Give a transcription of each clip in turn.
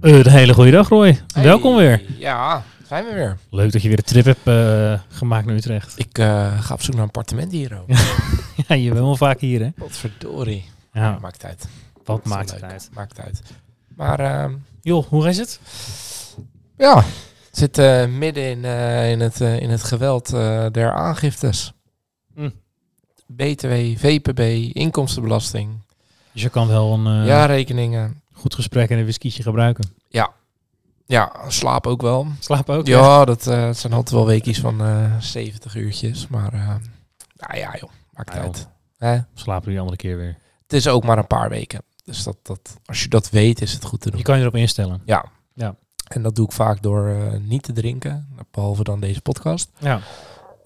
Een hele goede dag Roy. Hey, Welkom weer. Ja, zijn we weer. Leuk dat je weer de trip hebt eh, gemaakt naar Utrecht. Ik eh, ga op zoek naar een appartement hier ook. Ja, je bent wel vaak hier hè? Wat verdorie. Ja, Maakt uit. wat maakt het uit? Maakt uit. Maar ehm, Joh, hoe is het? ja, zit eh, midden in, eh, in, het, eh, in het geweld eh, der aangiftes. Hm. BTW, VPB, inkomstenbelasting, Dus je kan wel een eh, jaarrekeningen. goed gesprek en een whiskietje gebruiken. Ja, slaap ook wel. Slaap ook? Ja, dat eh, zijn altijd wel weekjes van eh 70 uurtjes. Maar eh, nou ja, joh, maakt Ja, uit. Hè? Slapen we die andere keer weer. Het is ook maar een paar weken. Dus dat, dat, als je dat weet, is het goed te doen. Je kan je erop instellen. Ja. Ja. En dat doe ik vaak door eh, niet te drinken. Behalve dan deze podcast. Ja.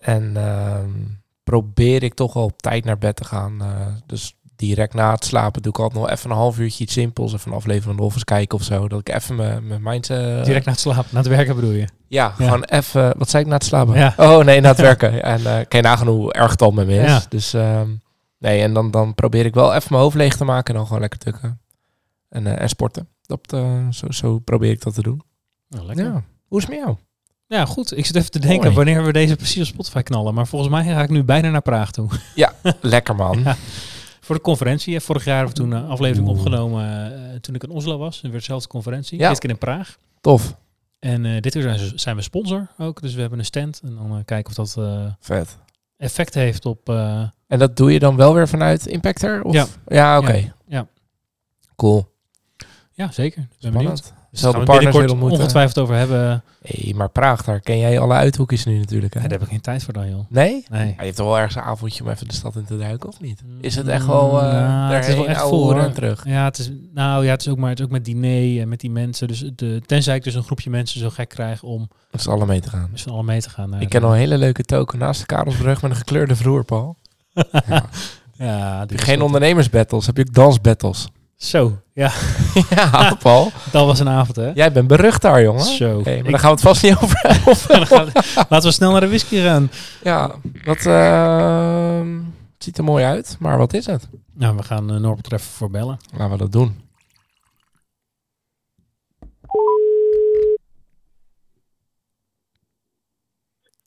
En ehm, probeer ik toch wel op tijd naar bed te gaan. eh, dus direct na het slapen doe ik altijd nog even een half uurtje iets simpels. Even een aflevering van de Office kijken of zo. Dat ik even mijn mijn mind... eh, Direct na het slapen, na het werken bedoel je? Ja, gewoon even... Wat zei ik na het slapen? Ja. Oh nee, na het werken. En eh kan je nagaan hoe erg het al met me is. Ja. Dus ehm, nee, en dan, dan probeer ik wel even mijn hoofd leeg te maken en dan gewoon lekker tukken. En, eh, en sporten. Dat, eh, zo, zo probeer ik dat te doen. Nou, lekker. Ja. Ja. Hoe is het met jou? goed. Ik zit even te denken Mooi. wanneer we deze precies op Spotify knallen. Maar volgens mij ga ik nu bijna naar Praag toe. lekker man. Ja. Voor de conferentie. Vorig jaar hebben we toen een aflevering Oeh. opgenomen eh, toen ik in Oslo was. En weer dezelfde conferentie. Ja. Dit keer in Praag. Tof. En eh, dit keer zijn, we sponsor ook. Dus we hebben een stand. En dan eh, kijken of dat eh, Vet. effect heeft op... eh, En dat doe je dan wel weer vanuit Impactor? Of? Ja. Ja, oké. Ja. Ja. Cool. ja, zeker. Ben benieuwd. Dus daar gaan we binnenkort ongetwijfeld over hebben. hey, maar Praag, daar ken jij alle uithoekjes nu natuurlijk. Hè? Daar heb ik geen tijd voor dan, joh. Nee? Nee. Ja, je hebt toch wel ergens een avondje om even de stad in te duiken, of niet? Is het echt wel uh, Ja, het is wel echt voor, en terug? Ja, het is, nou ja, het is ook maar het is ook met diner en met die mensen. Dus de, tenzij ik dus een groepje mensen zo gek krijg om Met z'n allen mee te gaan. met z'n allen mee te gaan. naar Ik ken al een hele leuke token naast de Karelsbrug met een gekleurde vloer, Paul. ja. Ja, Heb je geen ondernemersbattles, heb je ook dansbattles. Zo, ja, ja, Paul. dat was een avond, hè? Jij bent berucht daar, jongen. Zo. Hey, maar Ik- daar gaan we het vast niet over hebben. Dan gaan we- Laten we snel naar de whisky gaan. ja, dat ehm, het ziet er mooi uit, maar wat is het? Nou, we gaan uh, Norbert er even voor bellen. Laten we dat doen.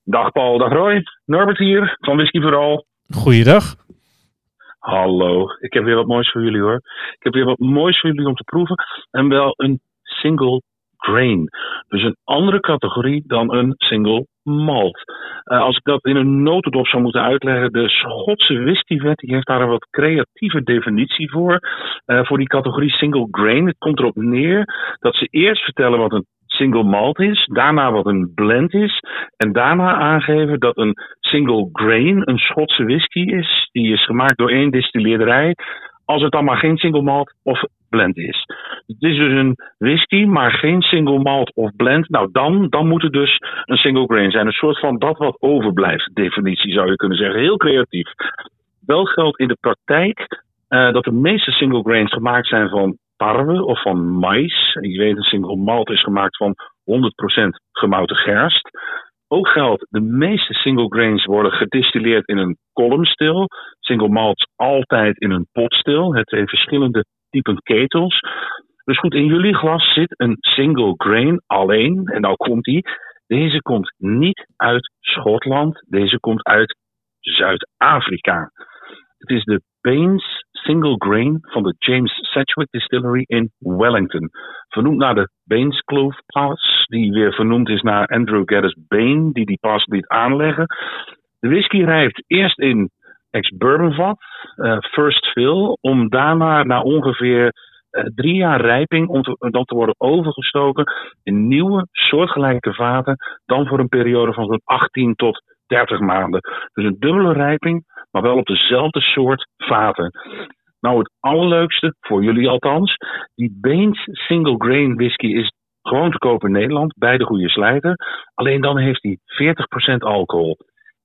Dag Paul, dag Roy. Norbert hier, van Whisky Vooral. Goeiedag. Hallo, ik heb weer wat moois voor jullie hoor. Ik heb weer wat moois voor jullie om te proeven. En wel een single grain. Dus een andere categorie dan een single malt. Eh, als ik dat in een notendop zou moeten uitleggen, de Schotse whiskywet die heeft daar een wat creatieve definitie voor. eh, voor die categorie single grain. Het komt erop neer dat ze eerst vertellen wat een single malt is, daarna wat een blend is, en daarna aangeven dat een single grain een Schotse whisky is, die is gemaakt door één distilleerderij, als het dan maar geen single malt of blend is. Het is dus een whisky, maar geen single malt of blend. Nou, dan, dan moet het dus een single grain zijn. Een soort van dat wat overblijft, definitie zou je kunnen zeggen. Heel creatief. Wel geldt in de praktijk eh, dat de meeste single grains gemaakt zijn van tarwe of van mais. Je weet, een single malt is gemaakt van 100% gemouten gerst. Ook geldt, de meeste single grains worden gedistilleerd in een columnstil. Single malts altijd in een potstil. Het twee verschillende typen ketels. Dus goed, in jullie glas zit een single grain alleen. En nou komt die. Deze komt niet uit Schotland. Deze komt uit Zuid-Afrika. Het is de Baines Single Grain van de James Sedgwick Distillery in Wellington. Vernoemd naar de Baines Clove Pass, die weer vernoemd is naar Andrew Geddes Bain, die die pas liet aanleggen. De whisky rijpt eerst in ex-bourbon vat, eh, first fill, om daarna na ongeveer eh, drie jaar rijping dan te worden overgestoken in nieuwe soortgelijke vaten, dan voor een periode van zo'n 18 tot 30 maanden. Dus een dubbele rijping, maar wel op dezelfde soort vaten. Nou, het allerleukste, voor jullie althans, die Baines Single Grain Whisky is gewoon te kopen in Nederland, bij de goede slijter. Alleen dan heeft hij 40% alcohol.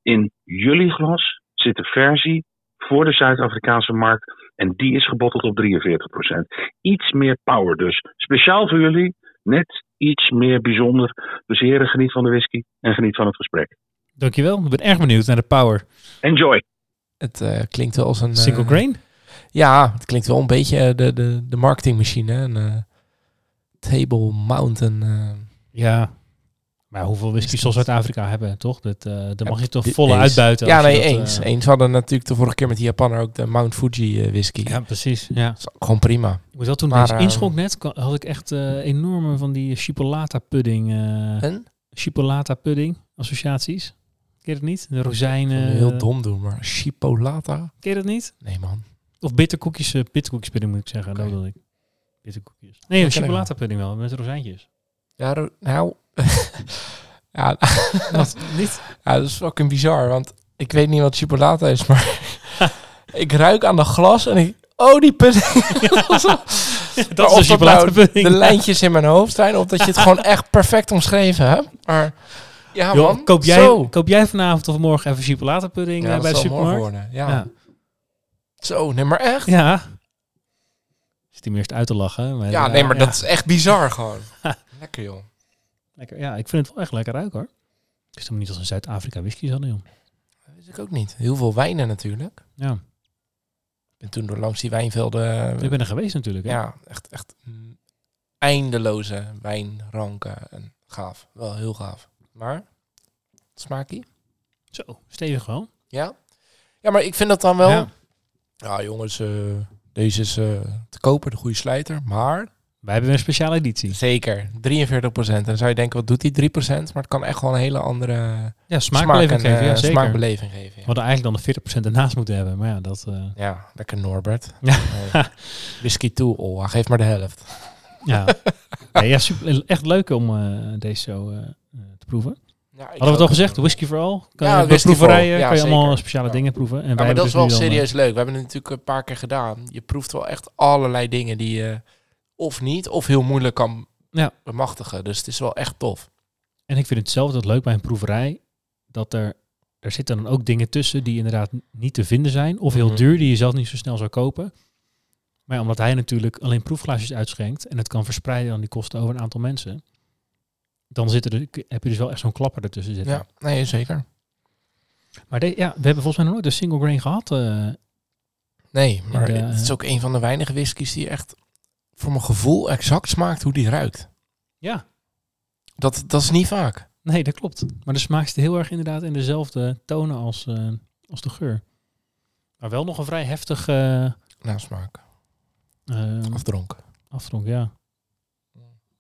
In jullie glas zit de versie voor de Zuid-Afrikaanse markt en die is gebotteld op 43%. Iets meer power dus. Speciaal voor jullie, net iets meer bijzonder. Dus heren, geniet van de whisky en geniet van het gesprek. Dankjewel. Ik ben erg benieuwd naar de power. Enjoy! Het eh, klinkt wel als een... Single eh, grain? Ja, het klinkt wel een beetje eh, de, de, de marketingmachine. Een Table Mountain. Ja. Maar hoeveel whisky zal dat- Zuid-Afrika hebben, toch? Dat, daar Ja, mag je toch volle eens. uitbuiten. Ja, nee, dat, eens. eh, Eens hadden natuurlijk de vorige keer met die Japaner ook de Mount Fuji whisky. Ja, precies. Ja. Dat is gewoon prima. Ik moet wel toen Maar, inschonk net, had ik echt enorme van die chipolata pudding, En? chipolata pudding associaties. Ken je het niet? De rozijnen. heel dom doen, maar chipolata? Ken je dat niet? Nee, man. Of bitterkoekjes, eh, bitterkoekjes pudding moet ik zeggen. Dat Oké. wil ik. Bitterkoekjes. Nee, Dat chipolata pudding wel, met rozijntjes. Ja, nou... ja, Wat? niet? ja, dat is fucking bizar, want ik weet niet wat chipolata is, maar ik ruik aan de glas en ik... Oh, die pudding. dat is dat nou de lijntjes in mijn hoofd zijn, of dat je het gewoon echt perfect omschreven hebt. Maar ja, koop, jij, Zo. koop jij vanavond of morgen even chipolata pudding Ja, eh, bij de zal supermarkt? worden. Ja. Ja. Zo, nee, maar echt. Ja. Zit hij eerst uit te lachen. Maar Ja, eh, nee, maar ja. dat is echt bizar gewoon. Lekker, joh. Lekker. Ja, ik vind het wel echt lekker ruiken hoor. Ik helemaal niet als een Zuid-Afrika whisky hadden, joh. Dat wist ik ook niet. Heel veel wijnen natuurlijk. Ja, ben toen door langs die wijnvelden... ik ben er geweest natuurlijk. Hè? ja, echt, echt eindeloze wijnranken. En gaaf. Wel heel gaaf. Maar, smaakie? Zo, stevig wel. Ja? Ja, maar ik vind dat dan wel... Ja. Ja, jongens, eh, deze is eh, te kopen, de goede slijter. Maar Wij hebben een speciale editie. zeker, 43% En dan zou je denken, wat doet die 3% Maar het kan echt wel een hele andere Ja, smaak, smaakbeleving en, geven. Ja, eh, zeker. smaakbeleving geven. We Ja. hadden eigenlijk dan de 40% ernaast moeten hebben. Maar ja, dat... Ja, lekker Norbert. Ja. Whisky toe, oh, geef maar de helft. ja. Ja, super, echt leuk om deze zo proeven. Ja, Hadden we het al gezegd? Whisky for all? Kan Ja, je proeverijen Ja, kan je allemaal zeker. speciale dingen proeven. En wij maar dat is dus wel dan, eh, serieus leuk. We hebben het natuurlijk een paar keer gedaan. Je proeft wel echt allerlei dingen die je of niet, of heel moeilijk kan bemachtigen. Dus het is wel echt tof. En ik vind het zelf dat leuk bij een proeverij. Dat er, er zitten dan ook dingen tussen die inderdaad niet te vinden zijn. Of heel Mhm. duur, die je zelf niet zo snel zou kopen. Maar omdat hij natuurlijk alleen proefglaasjes uitschenkt. En het kan verspreiden aan die kosten over een aantal mensen. Dan zit er, heb je dus wel echt zo'n klapper ertussen zitten. Ja, nee, zeker. Maar de, ja, we hebben volgens mij nog nooit een single grain gehad. eh. Nee, maar het is ook een van de weinige whiskies die echt voor mijn gevoel exact smaakt hoe die ruikt. ja, Dat, dat is niet vaak. nee, dat klopt. Maar de smaak zit heel erg inderdaad in dezelfde tonen als, eh, als de geur. Maar wel nog een vrij heftig eh Nou, smaak. eh, Afdronken. Afdronk, ja.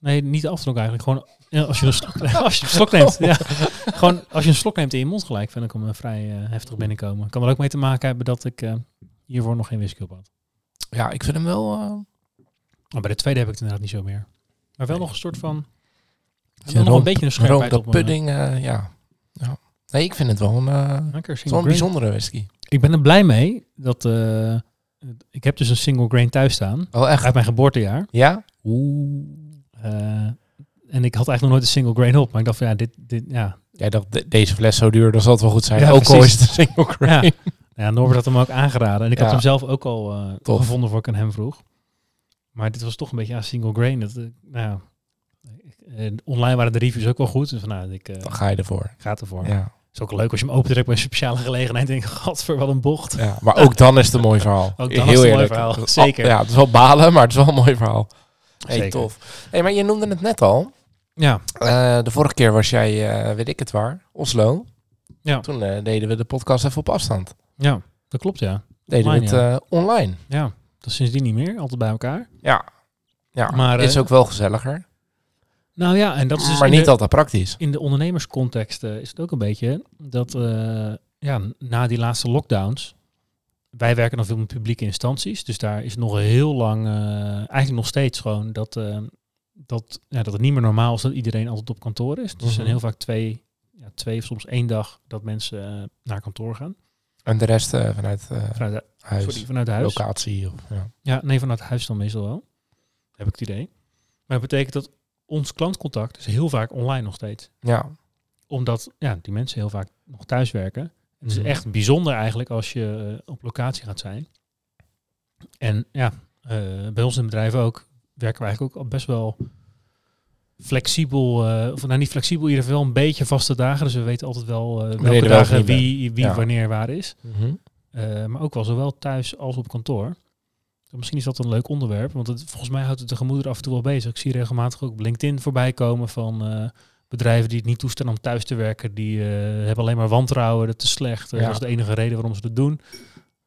Nee, niet afdronk eigenlijk. Gewoon als je een slok, als je een slok neemt. Ja. Gewoon als je een slok neemt in je mond gelijk, vind ik hem eh, vrij eh, heftig binnenkomen. Kan er ook mee te maken hebben dat ik eh, hiervoor nog geen whisky op had. Ja, ik vind hem wel... Maar bij de tweede heb ik het inderdaad niet zo meer. Maar wel nog een soort van... nog een beetje een scherpheid room- op pudding, ja. ja. Nee, ik vind het wel een, Lekker wel een bijzondere whisky. Ik ben er blij mee dat... ik heb dus een single grain thuis staan. Oh, echt? Uit mijn geboortejaar. Ja? Oeh. En ik had eigenlijk nog nooit een single grain op. Maar ik dacht van ja, dit... dit ja, dacht, de- deze fles zo duur, dan zal het wel goed zijn. Ja, ook al is het een single grain. Ja. Ja, Norbert had hem ook aangeraden. En ik had Ja. hem zelf ook al Tof. gevonden voor ik aan hem vroeg. Maar dit was toch een beetje ja, single grain. Dat, eh, nou, ja, online waren de reviews ook wel goed. Dus van, nou, ik eh, Dan ga je ervoor. ga ervoor. Ja. Het is ook leuk als je hem opent bij een speciale gelegenheid. En denk gadver, wat een bocht. ja. Maar ook dan is het een mooi verhaal. Ook dan Heel is het een mooi verhaal, Dat- zeker. Ja, het is wel balen, maar het is wel een mooi verhaal. Hey, Zeker. tof. Hey, maar je noemde het net al. Ja, Eh, de vorige keer was jij, eh, weet ik het waar, Oslo. Ja. Toen eh, deden we de podcast even op afstand. ja, dat klopt ja. Deden Online, we het online. Ja, dat sindsdien niet meer. Altijd bij elkaar. Ja. Ja, Maar, is ook wel gezelliger. Nou ja, en dat is dus maar niet de- altijd praktisch. in de ondernemerscontext is het ook een beetje dat ja, na die laatste lockdowns. Wij werken nog veel met publieke instanties. Dus daar is nog heel lang, eigenlijk nog steeds gewoon dat, dat, ja, dat het niet meer normaal is dat iedereen altijd op kantoor is. Dus er zijn Mhm. heel vaak twee, ja, twee of soms één dag dat mensen eh, naar kantoor gaan. En de rest eh, vanuit eh, Vanuit, de, huis, sorry, vanuit huis. locatie. Of, ja. Ja, nee, vanuit huis dan meestal wel. Heb ik het idee. Maar dat betekent dat ons klantcontact is heel vaak online nog steeds. ja, Omdat ja, die mensen heel vaak nog thuis werken. Het is Mhm. echt bijzonder eigenlijk als je op locatie gaat zijn. En ja, bij ons in het bedrijf ook werken we eigenlijk ook al best wel flexibel. eh, of nou niet flexibel, in ieder geval een beetje vaste dagen. Dus we weten altijd wel je welke dagen wie, wie Ja. wanneer waar is. Mhm. Eh, maar ook wel zowel thuis als op kantoor. Misschien is dat een leuk onderwerp, want het, volgens mij houdt het de gemoeder af en toe wel bezig. Ik zie regelmatig ook op LinkedIn voorbij komen van bedrijven die het niet toestaan om thuis te werken. Die hebben alleen maar wantrouwen, dat is slecht. Ja. Dat is de enige reden waarom ze dat doen.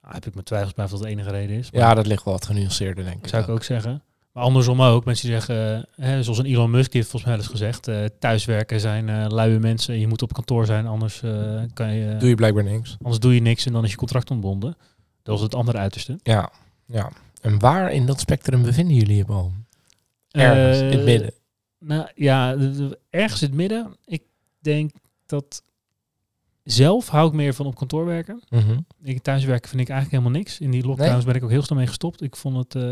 Nou, heb ik mijn twijfels bij of dat de enige reden is. maar ja, dat ligt wel wat genuanceerder, denk ik. zou ik ook zeggen. Maar andersom ook, mensen die zeggen, eh, hè, zoals een Elon Musk die heeft volgens mij wel eens gezegd, eh, thuiswerken zijn eh luie mensen. Je moet op kantoor zijn, anders, kan je, Doe je blijkbaar niks. anders doe je niks en dan is je contract ontbonden. Dat is het andere uiterste. Ja, ja. En waar in dat spectrum bevinden jullie je boom? Ergens in het midden. Nou ja, ergens in het midden. Ik denk dat zelf hou ik meer van op kantoor werken. Mhm. Ik thuiswerken vind ik eigenlijk helemaal niks. In die lockdowns Nee? ben ik ook heel snel mee gestopt. Ik vond het.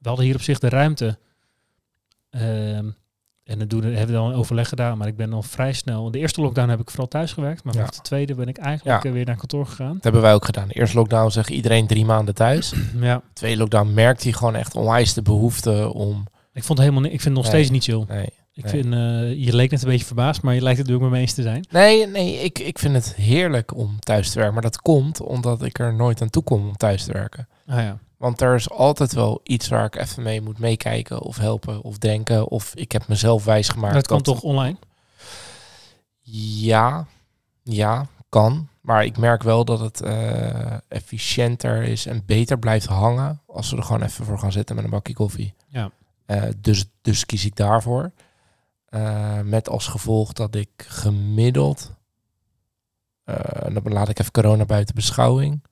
We hadden hier op zich de ruimte. Ehm, en dan doen, hebben we dan een overleg gedaan, maar ik ben al vrij snel. De eerste lockdown heb ik vooral thuis gewerkt, maar Ja. vanaf de tweede ben ik eigenlijk Ja. weer naar kantoor gegaan. Dat hebben wij ook gedaan. De eerste lockdown zeg iedereen drie maanden thuis. Ja, Tweede lockdown merkt hij gewoon echt onwijs de behoefte om... ik vond het helemaal. Ik vind het nog Nee. steeds niet chill. Nee, Ik Nee. vind, eh, je leek net een beetje verbaasd, maar je lijkt het ook met me eens te zijn. nee, nee ik, ik vind het heerlijk om thuis te werken. Maar dat komt omdat ik er nooit aan toe kom om thuis te werken. Ah ja. Want er is altijd wel iets waar ik even mee moet meekijken of helpen of denken. Of ik heb mezelf wijsgemaakt. dat kan toch online? Ja, ja, kan. Maar ik merk wel dat het eh, efficiënter is en beter blijft hangen als we er gewoon even voor gaan zitten met een bakje koffie. Ja. Eh, dus, dus kies ik daarvoor. Eh, met als gevolg dat ik gemiddeld, dan laat ik even corona buiten beschouwing,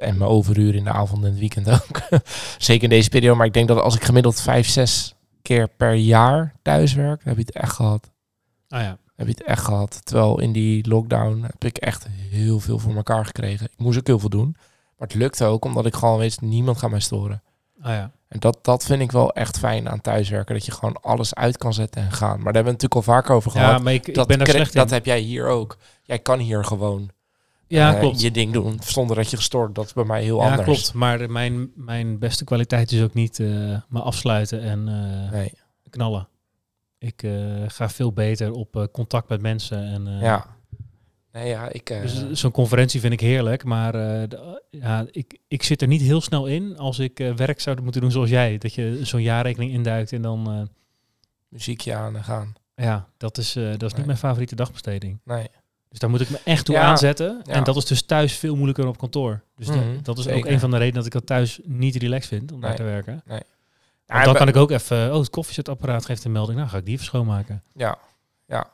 en mijn overuren in de avond en het weekend ook. Zeker in deze periode, maar ik denk dat als ik gemiddeld vijf, zes keer per jaar thuis werk, heb je het echt gehad Ah ja. heb je het echt gehad. Terwijl in die lockdown heb ik echt heel veel voor elkaar gekregen. Ik moest ook heel veel doen. Maar het lukte ook omdat ik gewoon wist, niemand gaat mij storen. Ah ja. En dat, dat vind ik wel echt fijn aan thuiswerken. Dat je gewoon alles uit kan zetten en gaan. Maar daar hebben we natuurlijk al vaker over Ja, gehad. maar ik, ik dat ben daar slecht dat in. heb jij hier ook. Jij kan hier gewoon Ja, eh, klopt. je ding doen zonder dat je gestoord. Dat is bij mij heel ja, anders. klopt. Maar mijn, mijn beste kwaliteit is ook niet eh me afsluiten en eh, Nee. knallen. Ik ga veel beter op contact met mensen. En, Ja. Nee, ja, ik... Dus zo'n conferentie vind ik heerlijk, maar de- ja, ik, ik zit er niet heel snel in als ik werk zou moeten doen zoals jij. Dat je zo'n jaarrekening induikt en dan, muziekje aan en gaan. ja, dat is, dat is Nee. niet mijn favoriete dagbesteding. Nee. Dus daar moet ik me echt toe Ja, aanzetten. ja. En dat is dus thuis veel moeilijker dan op kantoor. Dus dat- Mhm, dat is ook een van de redenen dat ik dat thuis niet relaxed vind om daar Nee, te werken. nee. Want dan kan ik ook even, oh het koffiezetapparaat geeft een melding, nou ga ik die even schoonmaken. Ja. Ja.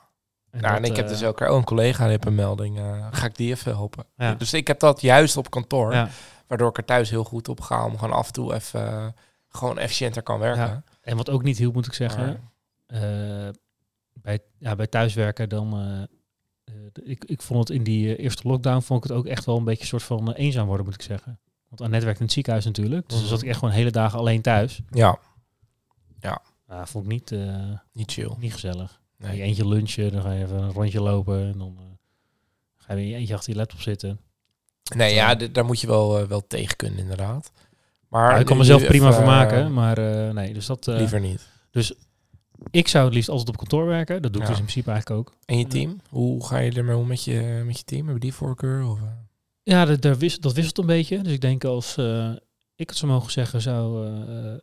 En Nou, dat, en ik heb eh, dus elke keer, oh, een collega die heeft een melding. eh, ga ik die even helpen? Ja. Dus ik heb dat juist op kantoor. Ja. Waardoor ik er thuis heel goed op ga. Om gewoon af en toe even gewoon efficiënter kan werken. Ja. En wat ook niet hielp, moet ik zeggen, eh, bij, ja, bij thuiswerken dan... eh, ik, ik vond het in die eh, eerste lockdown vond ik het ook echt wel een beetje een soort van eh, eenzaam worden, moet ik zeggen. Want Annette werkt in het ziekenhuis natuurlijk. Dus dan Mhm. zat ik echt gewoon hele dagen alleen thuis. ja, Nou, vond ik niet, niet chill. niet gezellig. Nee. Je eentje lunchen, dan ga je even een rondje lopen en dan ga je in je eentje achter je laptop zitten. Nee, ja, daar moet je wel, wel tegen kunnen inderdaad. Maar Ja, ik kan mezelf prima vermaken, maar nee, dus dat... liever niet. Ik zou het liefst altijd op kantoor werken. Dat doe ik Ja. dus in principe eigenlijk ook. En je team? Hoe ga je ermee om met je, met je team? Hebben die voorkeur? Of, eh? Ja, dat, dat wisselt een beetje. Dus ik denk als eh, ik het zou mogen zeggen, zou, eh,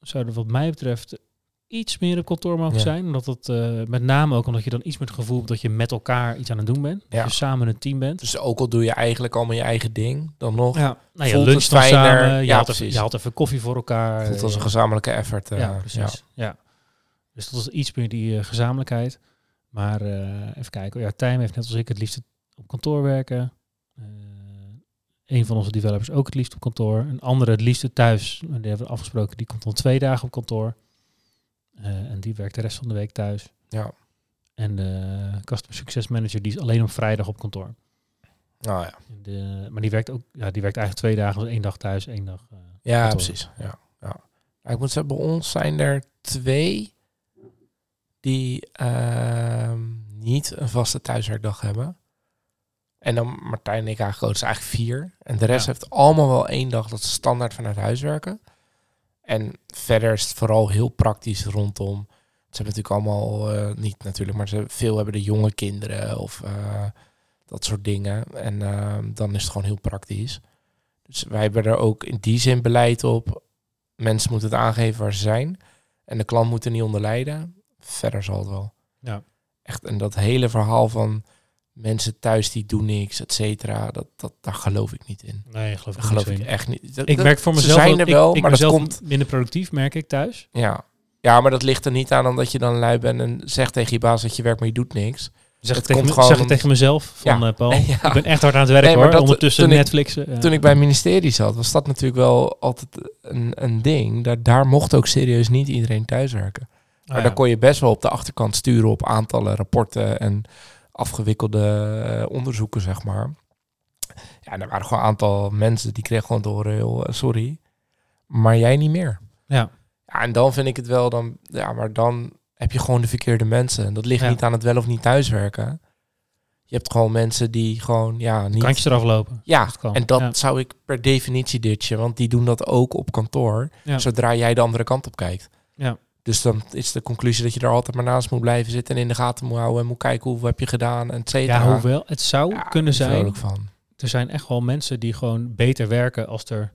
zou er wat mij betreft iets meer op kantoor mogen Ja. zijn. Omdat het eh, met name ook omdat je dan iets meer het gevoel hebt dat je met elkaar iets aan het doen bent. Ja. Dat je samen een team bent. Dus ook al doe je eigenlijk allemaal je eigen ding, dan nog Ja, nou, je luncht het samen. Je, Ja, haalt even, je haalt even koffie voor elkaar. voelt als een gezamenlijke effort. ja, precies. Ja. Dus dat is iets meer die eh, gezamenlijkheid. Maar eh, even kijken. Ja, Tijm heeft net als ik het liefst op kantoor werken. Eh een van onze developers ook het liefst op kantoor. Een andere het liefst thuis. En Die hebben we afgesproken. Die komt dan twee dagen op kantoor. En die werkt de rest van de week thuis. Ja. En de customer success manager die is alleen op vrijdag op kantoor. Nou ja. De, maar die werkt ook, ja, die werkt eigenlijk twee dagen, dus één dag thuis, één dag. Ja, kantoor. precies. Ja, ja. Ik moet zeggen, bij ons zijn er twee die ehm, niet een vaste thuiswerkdag hebben. En dan Martijn en ik eigenlijk dus eigenlijk vier. En de rest Ja. heeft allemaal wel één dag dat ze standaard vanuit huis werken. En verder is het vooral heel praktisch rondom. Ze hebben natuurlijk allemaal, eh, niet natuurlijk, maar ze veel hebben de jonge kinderen of eh, dat soort dingen. En ehm, dan is het gewoon heel praktisch. Dus wij hebben er ook in die zin beleid op. Mensen moeten het aangeven waar ze zijn. En de klant moet er niet onder lijden. Verder zal het wel. Ja. Echt, en dat hele verhaal van mensen thuis die doen niks, et cetera, dat, dat, daar geloof ik niet in. Nee, geloof ik geloof niet ik echt niet. Dat- Ik dat- merk voor ze mezelf zijn er wel, ik, ik maar dat komt... minder productief, merk ik thuis. Ja. ja, maar dat ligt er niet aan omdat je dan lui bent en zegt tegen je baas dat je werkt, maar je doet niks. Zeg, Het tegen, zeg gewoon ik tegen mezelf van Ja. eh, Paul. Ja. Ik ben echt hard aan het Nee, maar hoor. dat- Ondertussen Netflixen. ja. Toen ik bij het ministerie zat, was dat natuurlijk wel altijd een, een ding. Daar, daar mocht ook serieus niet iedereen thuiswerken. Maar daar ja. kon je best wel op de achterkant sturen op aantallen rapporten en afgewikkelde eh, onderzoeken, zeg maar. Ja, en er waren gewoon een aantal mensen die kregen gewoon te horen, heel, eh, sorry, maar jij niet meer. Ja. Ja, en dan vind ik het wel, dan, ja, maar dan heb je gewoon de verkeerde mensen. En dat ligt Ja. niet aan het wel of niet thuiswerken. Je hebt gewoon mensen die gewoon, ja, niet... Kantjes eraf lopen. Ja, en dat Ja. zou ik per definitie ditchen, want die doen dat ook op kantoor, zodra jij de andere kant op kijkt. Ja. Dus dan is de conclusie dat je er altijd maar naast moet blijven zitten en in de gaten moet houden en moet kijken hoeveel heb je gedaan en et cetera. Ja, hoewel, het zou Ja, kunnen zijn. van. Er zijn echt wel mensen die gewoon beter werken als er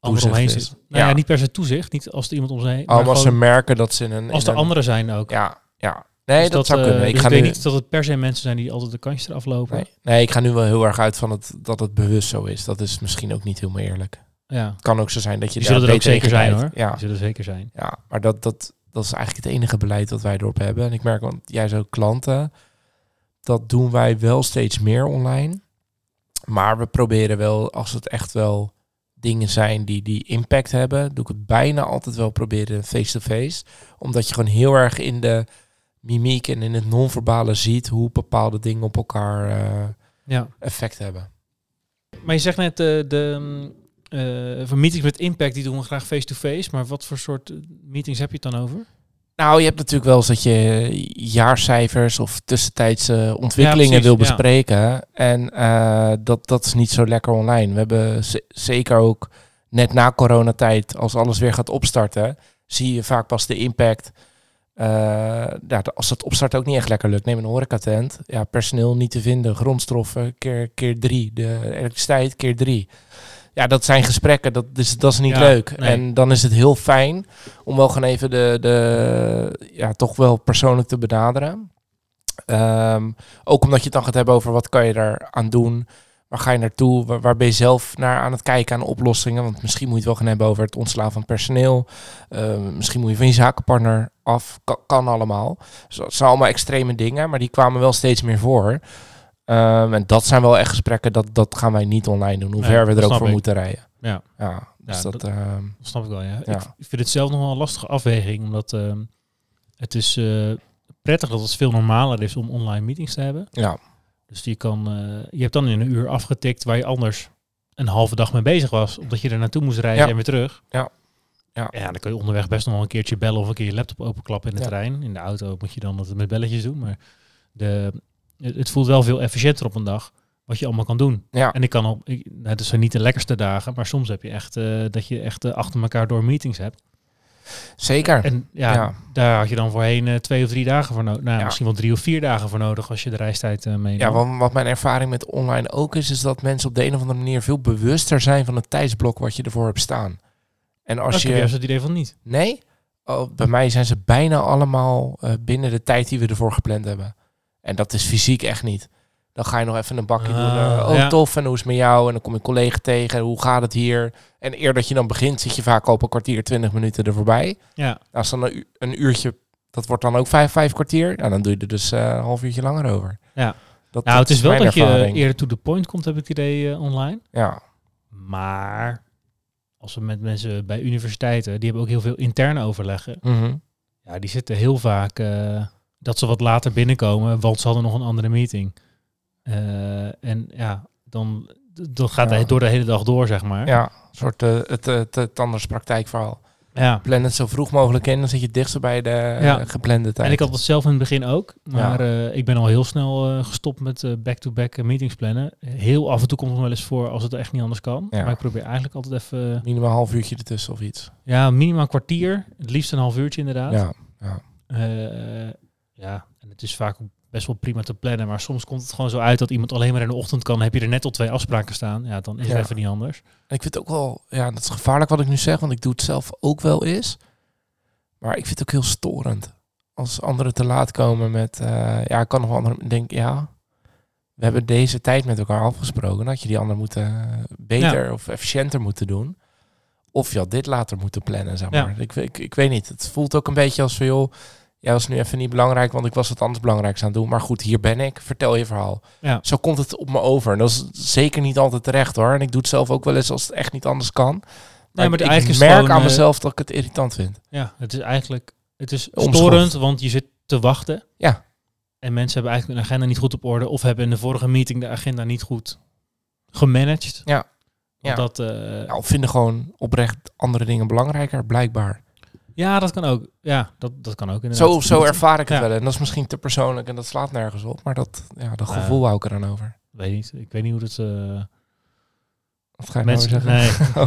anderen omheen zitten. Nou ja. Ja. niet per se toezicht, niet als er iemand om ze heen. maar Oh, maar als ze merken dat ze in een... als in er een- anderen zijn ook. Ja, ja. Nee, Dus dat, zou eh, kunnen. dus Ik ga weet nu... niet dat het per se mensen zijn die altijd de kantjes eraf lopen. Nee. nee, ik ga nu wel heel erg uit van het, dat het bewust zo is. Dat is misschien ook niet helemaal eerlijk. Ja, Het kan ook zo zijn dat je die zullen er ook zeker zijn hoor. Ja, Die zullen er zeker zijn. Ja, maar dat, dat, dat is eigenlijk het enige beleid dat wij erop hebben. En ik merk, want jij zo klanten, dat doen wij wel steeds meer online. Maar we proberen wel, als het echt wel dingen zijn die, die impact hebben, doe ik het bijna altijd wel proberen face-to-face. Omdat je gewoon heel erg in de mimiek en in het non-verbale ziet hoe bepaalde dingen op elkaar eh, Ja. effect hebben. Maar je zegt net, eh, de eh, voor meetings met impact, die doen we graag face-to-face. Maar wat voor soort eh, meetings heb je het dan over? Nou, je hebt natuurlijk wel eens dat je jaarcijfers of tussentijdse ontwikkelingen wil ja. bespreken. En eh, dat, dat is niet zo lekker online. We hebben ze- zeker ook net na coronatijd, als alles weer gaat opstarten, zie je vaak pas de impact. Ja, de- als het opstart ook niet echt lekker lukt. Neem een horecatent. Ja, personeel niet te vinden. Grondstoffen keer, keer drie. De elektriciteit keer drie. Ja, dat zijn gesprekken. Dat is, dat is niet Ja, leuk. nee. En dan is het heel fijn om wel gewoon even de, de ja, toch wel persoonlijk te benaderen. Ehm, ook omdat je het dan gaat hebben over wat kan je daar aan doen. Waar ga je naartoe? Waar, waar ben je zelf naar aan het kijken aan oplossingen? Want misschien moet je het wel gaan hebben over het ontslaan van personeel. Ehm, misschien moet je van je zakenpartner af. Kan, kan allemaal. Dus dat zijn allemaal extreme dingen, maar die kwamen wel steeds meer voor. Ehm, en dat zijn wel echt gesprekken, dat, dat gaan wij niet online doen. Hoe Nee, ver we dat er ook voor ik. moeten rijden. Ja. Ja, dus Ja, dat... dat- ehm, Dat snap ik wel, ja. Ja. Ik vind het zelf nog wel een lastige afweging, omdat ehm, het is eh, prettig dat het veel normaler is om online meetings te hebben. ja, Dus je, kan, eh, je hebt dan in een uur afgetikt waar je anders een halve dag mee bezig was, omdat je er naartoe moest rijden Ja. en weer terug. Ja. Ja. ja, dan kun je onderweg best nog wel een keertje bellen of een keer je laptop openklappen in de trein. In de auto moet je dan het met belletjes doen, maar de, het, het voelt wel veel efficiënter op een dag wat je allemaal kan doen. ja. En ik kan op, ik, nou, het zijn niet de lekkerste dagen, maar soms heb je echt eh, dat je echt eh, achter elkaar door meetings hebt. zeker. En ja, Ja. daar had je dan voorheen eh, twee of drie dagen voor nodig. Nou, Ja. misschien wel drie of vier dagen voor nodig als je de reistijd uh, meeneemt. Ja, wat, wat mijn ervaring met online ook is, is dat mensen op de een of andere manier veel bewuster zijn van het tijdsblok wat je ervoor hebt staan. En als Als je je. juist het idee van niet. Nee? Oh, bij mij zijn ze bijna allemaal binnen de tijd die we ervoor gepland hebben. En dat is fysiek echt niet. Dan ga je nog even een bakje Ah, doen. eh, oh, ja. tof. En hoe is het met jou? En dan kom je een collega tegen. Hoe gaat het hier? En eer dat je dan begint, zit je vaak op een kwartier, twintig minuten er voorbij. Ja, Als dan een, uurtje, dat wordt dan ook vijf, vijf kwartier. Nou, dan doe je er dus eh, een half uurtje langer over. Ja. Dat, nou, dat het is wel dat je eerder to the point komt, heb ik het idee eh, online. Ja, Maar als we met mensen bij universiteiten, die hebben ook heel veel interne overleggen. Mhm. Ja, die zitten heel vaak eh, dat ze wat later binnenkomen, want ze hadden nog een andere meeting. Eh, en ja, dan, dan gaat Ja. het door de hele dag door, zeg maar. Ja, een soort eh, het, het, het anders praktijkverhaal. Ja. Plan het zo vroeg mogelijk in, dan zit je het dichtst bij de Ja. geplande tijd. En ik had het zelf in het begin ook. Maar ik ben al heel snel gestopt met back-to-back meetings plannen. Heel af en toe komt het nog wel eens voor als het echt niet anders kan. Ja. Maar ik probeer eigenlijk altijd even... Minimaal een half uurtje ertussen of iets. Ja, minimaal een kwartier. Het liefst een half uurtje inderdaad. Ja, ja, en het is vaak best wel prima te plannen. Maar soms komt het gewoon zo uit dat iemand alleen maar in de ochtend kan. Heb je er net al twee afspraken staan. Ja, dan is het Ja. even niet anders. En ik vind het ook wel, ja, dat is gevaarlijk wat ik nu zeg, want ik doe het zelf ook wel eens. Maar ik vind het ook heel storend. Als anderen te laat komen met, eh, ja, ik kan nog wel anderen, denk ja, we hebben deze tijd met elkaar afgesproken. Dan had je die ander moeten eh, beter of efficiënter moeten doen. Of je had dit later moeten plannen, zeg Ja. maar. Ik, ik, ik weet niet, het voelt ook een beetje als van, joh, jij was nu even niet belangrijk, want ik was wat anders belangrijks aan het doen. Maar goed, hier ben ik, vertel je verhaal. Ja. Zo komt het op me over. En dat is zeker niet altijd terecht hoor. En ik doe het zelf ook wel eens als het echt niet anders kan. Maar, maar ik is merk gewoon, aan eh, mezelf dat ik het irritant vind. Ja, het is eigenlijk het is storend, want je zit te wachten. Ja. En mensen hebben eigenlijk hun agenda niet goed op orde. Of hebben in de vorige meeting de agenda niet goed gemanaged. Ja. Ja. Dat, eh, Ja, of vinden gewoon oprecht andere dingen belangrijker, blijkbaar. Ja, dat kan ook. Ja, dat, dat kan ook inderdaad. Zo, zo ervaar ik het Ja. wel. En dat is misschien te persoonlijk en dat slaat nergens op. Maar dat, ja, dat Ja. gevoel hou ik er dan over. Weet niet. Ik weet niet hoe dat... eh Wat ga je mensen... nou zeggen? Nee.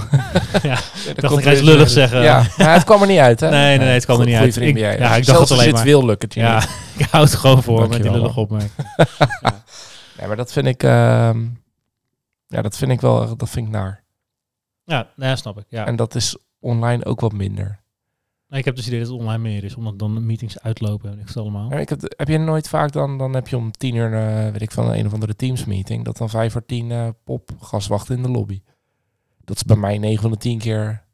ja, Ja, ik dacht ik ga iets lullig zeggen. Ja, maar het kwam er niet uit, hè? Nee, nee, nee, het kwam er niet uit. vriend Ik- jij. ja, ik dacht het alleen maar. het wil lukken. Tjini. ja, ik hou het gewoon voor met die lullige opmerking. Nee, maar dat vind ik... ehm, ja, dat vind ik wel... Dat vind ik naar. Ja, nee, snap ik. Ja. En dat is online ook wat minder. Nee, ik heb dus het idee dat het online meer is, omdat dan de meetings uitlopen en ik allemaal. Ik heb, heb je nooit vaak dan, dan heb je om tien uur, eh, weet ik van een of andere Teams meeting, dat dan vijf voor tien eh pop gas wachten in de lobby. Dat is bij mij negen van de tien keer.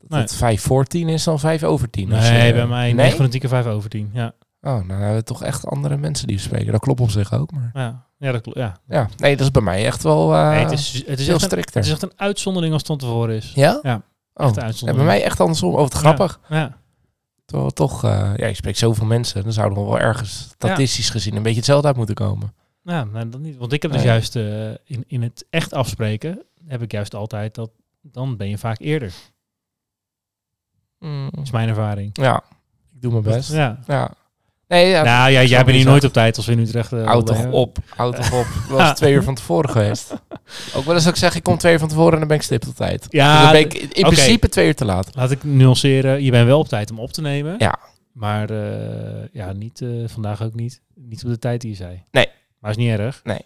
Dat Nee. het vijf voor tien is dan vijf over tien. Nee, Als je- bij mij Nee? 9 van de 10 keer 5 over 10. Ja, Oh, nou dan hebben we toch echt andere mensen die we spreken. Dat klopt op zich ook, maar ja. ja dat klopt. Ja. ja, nee, dat is bij mij echt wel eh Nee, het, is, het, is veel echt een, strikter. het is echt een uitzondering als het van tevoren is. ja? Ja, Oh, ja, bij mij echt andersom. Oh, wat grappig. Ja, Terwijl toch, eh, ja, je spreekt zoveel mensen, dan zouden we wel ergens statistisch gezien een beetje hetzelfde uit moeten komen. ja nee, dat niet. Want ik heb dus juist eh, in, in het echt afspreken, heb ik juist altijd dat, dan ben je vaak eerder. Mm. Dat is mijn ervaring. Ja, ik doe mijn best. Ja. Ja. Nee, ja, nou ja, jij bent hier nooit op tijd als we in Utrecht... uh, Houd toch op, houd toch op. Dat was twee uur van tevoren geweest. Ook wel eens dat ik zeg, ik kom twee uur van tevoren en dan ben ik stipt op tijd. Ja, Dus dan ben ik in principe twee uur te laat. Laat ik nuanceren. Je bent wel op tijd om op te nemen. Ja. Maar eh, ja, niet, eh, vandaag ook niet. Niet op de tijd die je zei. Nee. Maar is niet erg. Nee.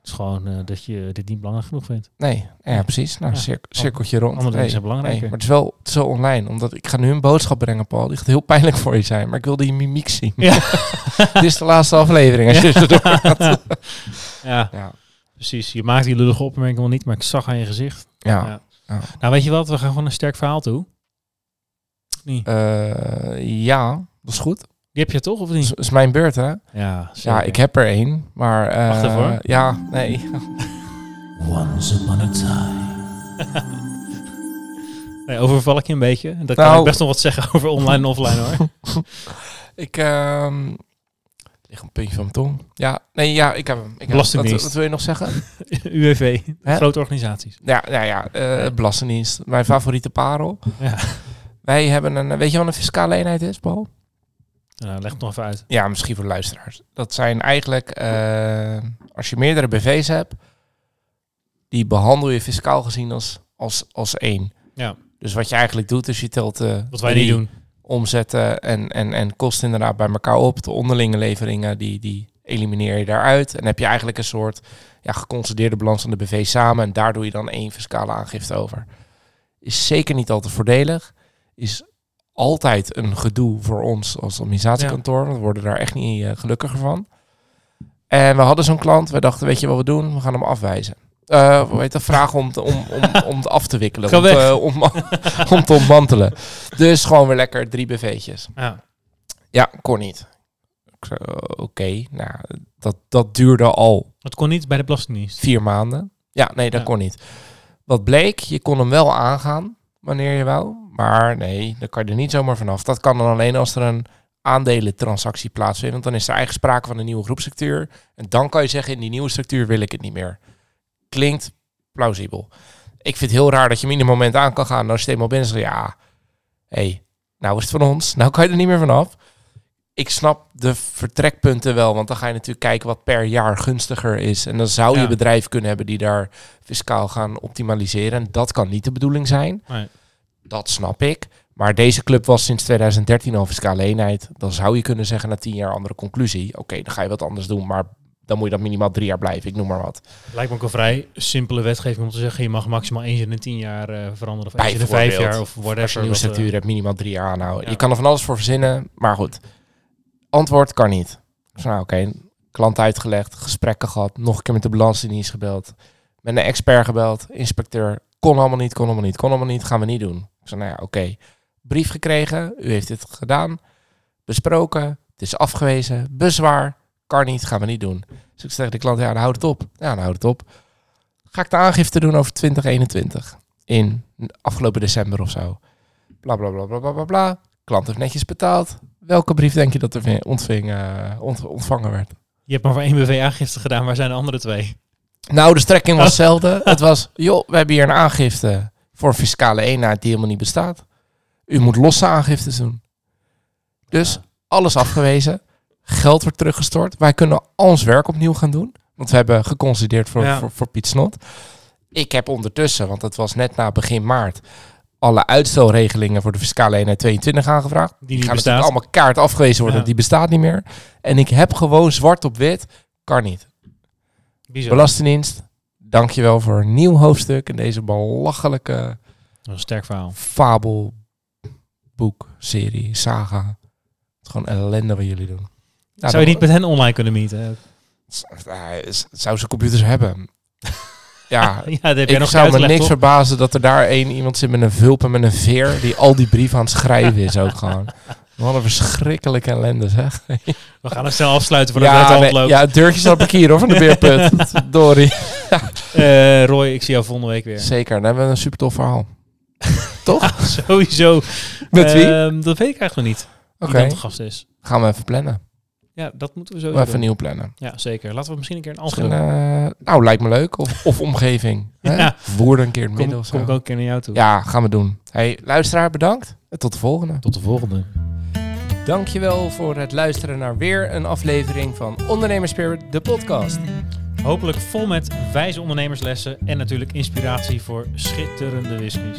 Het is gewoon eh, dat je dit niet belangrijk genoeg vindt. Nee, ja, precies. Nou, Ja. cir- cirkeltje rond. Andere dingen Nee, zijn belangrijker. nee, maar het is wel het is wel online. Omdat ik ga nu een boodschap brengen, Paul. Die gaat heel pijnlijk voor je zijn. Maar ik wilde je mimiek zien. Ja. Dit is de laatste aflevering. Als je gaat. Ja, Ja. precies. Je maakt die lullige opmerking wel niet, maar ik zag aan je gezicht. Ja. Nou, weet je wat? We gaan gewoon een sterk verhaal toe. Niet. Eh, ja, dat is goed. Die heb je toch, of Dat is, niet? is mijn beurt, hè? Ja, Ja, ik heb er één. Maar eh, Wacht even, hoor. ja, nee. Once upon a time. Nee, overval ik je een beetje. Dat kan Nou. ik best nog wat zeggen over online en offline, hoor. Ik ehm lig een puntje van mijn tong. Ja, nee, ja, ik heb hem. Ik heb hem. Belastingdienst. Wat, wat wil je nog zeggen? UWV. Grote organisaties. Ja, ja, ja. eh Belastingdienst. Mijn favoriete parel. Ja. Wij hebben een. Weet je wat een fiscale eenheid is, Paul? Nou, leg het nog even uit. Ja, misschien voor de luisteraars. Dat zijn eigenlijk, eh, als je meerdere BV's hebt, die behandel je fiscaal gezien als, als, als één. Ja. Dus wat je eigenlijk doet, is je telt eh Wat wij niet doen. omzetten en, en, en kosten inderdaad bij elkaar op. De onderlinge leveringen, die, die elimineer je daaruit. En heb je eigenlijk een soort ja, geconsolideerde balans van de BV samen. En daar doe je dan één fiscale aangifte over. Is zeker niet altijd voordelig. Is altijd een gedoe voor ons als administratiekantoor. want We worden daar echt niet eh, gelukkiger van. En we hadden zo'n klant. We dachten, weet je wat we doen? We gaan hem afwijzen. Eh hoe heet dat? Vragen om, te, om, om, om het af te wikkelen. Om, om, om te ontmantelen. Dus gewoon weer lekker drie BV'tjes. Ja. Ja, kon niet. Eh, Oké, nou, dat, dat duurde al Het kon niet bij de Belastingdienst. vier maanden. Ja, nee, dat Ja. kon niet. Wat bleek, je kon hem wel aangaan wanneer je wou. Maar nee, daar kan je er niet zomaar vanaf. Dat kan dan alleen als er een aandelentransactie plaatsvindt. Want dan is er eigen sprake van een nieuwe groepstructuur. En dan kan je zeggen, in die nieuwe structuur wil ik het niet meer. Klinkt plausibel. Ik vind het heel raar dat je hem moment aan kan gaan. Als je het eenmaal binnen zegt, ja, hé, hey, nou is het van ons. Nou kan je er niet meer vanaf. Ik snap de vertrekpunten wel, want dan ga je natuurlijk kijken wat per jaar gunstiger is. En dan zou je Ja. bedrijf kunnen hebben die daar fiscaal gaan optimaliseren. En dat kan niet de bedoeling zijn. Nee. Dat snap ik. Maar deze club was sinds 2013 al fiscale eenheid. Dan zou je kunnen zeggen na tien jaar andere conclusie. Oké, dan ga je wat anders doen, maar dan moet je dat minimaal drie jaar blijven. Ik noem maar wat. Lijkt me ook een vrij simpele wetgeving om te zeggen, je mag maximaal eens in de tien jaar eh, veranderen. Of eens in de vijf jaar of whatever. Als je een nieuwe eh, structuur hebt, minimaal drie jaar aanhouden. Ja. Je kan er van alles voor verzinnen, maar goed. Antwoord kan niet. Dus nou, oké, klant uitgelegd, gesprekken gehad, nog een keer met de belastingdienst gebeld, met een expert gebeld, inspecteur, kon allemaal niet, kon allemaal niet, kon allemaal niet, gaan we niet doen. Ik zei, nou ja, oké, brief gekregen, u heeft dit gedaan, besproken, het is afgewezen, bezwaar, kan niet, gaan we niet doen. Dus ik zeg de klant, ja, dan houd het op. Ja, dan houd het op. Ga ik de aangifte doen over 2021 in afgelopen december of zo. Bla bla bla bla bla. bla. Klant heeft netjes betaald. Welke brief denk je dat er vi- ontving, eh, ont- ontvangen werd? Je hebt maar voor één BV-aangifte gedaan, waar zijn de andere twee? Nou, de strekking was hetzelfde. Het was, joh, we hebben hier een aangifte voor een fiscale eenheid die helemaal niet bestaat. U moet losse aangiftes doen. Dus alles afgewezen. Geld wordt teruggestort. Wij kunnen al ons werk opnieuw gaan doen. Want we hebben geconsideerd voor, Ja. voor, voor Piet Snot. Ik heb ondertussen, want het was net na begin maart, alle uitstelregelingen voor de fiscale eenheid 22 aangevraagd. Die gaan bestaat. allemaal kaart afgewezen worden. Ja. Die bestaat niet meer. En ik heb gewoon zwart op wit. Kan niet. Bizar. Belastingdienst, dankjewel voor een nieuw hoofdstuk in deze belachelijke een sterk verhaal. fabel, boek, serie, saga. Het is gewoon ellende wat jullie doen. Nou, Zou je niet met hen online kunnen meeten? Zou ze computers hebben? Ja, Ja, ik nog zou me niks verbazen dat er daar één iemand zit met een vulp en met een veer die al die brieven aan het schrijven is ook gewoon. Wat een verschrikkelijke ellende zeg. We gaan het snel afsluiten voordat het Ja, uit de nee, hand loopt. ja, het deurtje staat kier hoor, van de beerput. Dory. Eh, Roy, ik zie jou volgende week weer. Zeker, dan hebben we een super tof verhaal. Toch? Sowieso. Met wie? Ehm, dat weet ik eigenlijk nog niet. Oké, gast is. gaan we even plannen. Ja, dat moeten we We sowieso even doen. nieuw plannen. Ja, zeker. Laten we misschien een keer een algemeen... eh, nou, lijkt me leuk. Of, of omgeving. hè? Ja. Woerden een keer in het midden kom zo. ik ook een keer naar jou toe. Ja, gaan we doen. Hey, luisteraar, bedankt. En tot de volgende. Tot de volgende. Dankjewel voor het luisteren naar weer een aflevering van Ondernemerspirit, de podcast. Hopelijk vol met wijze ondernemerslessen en natuurlijk inspiratie voor schitterende whiskies.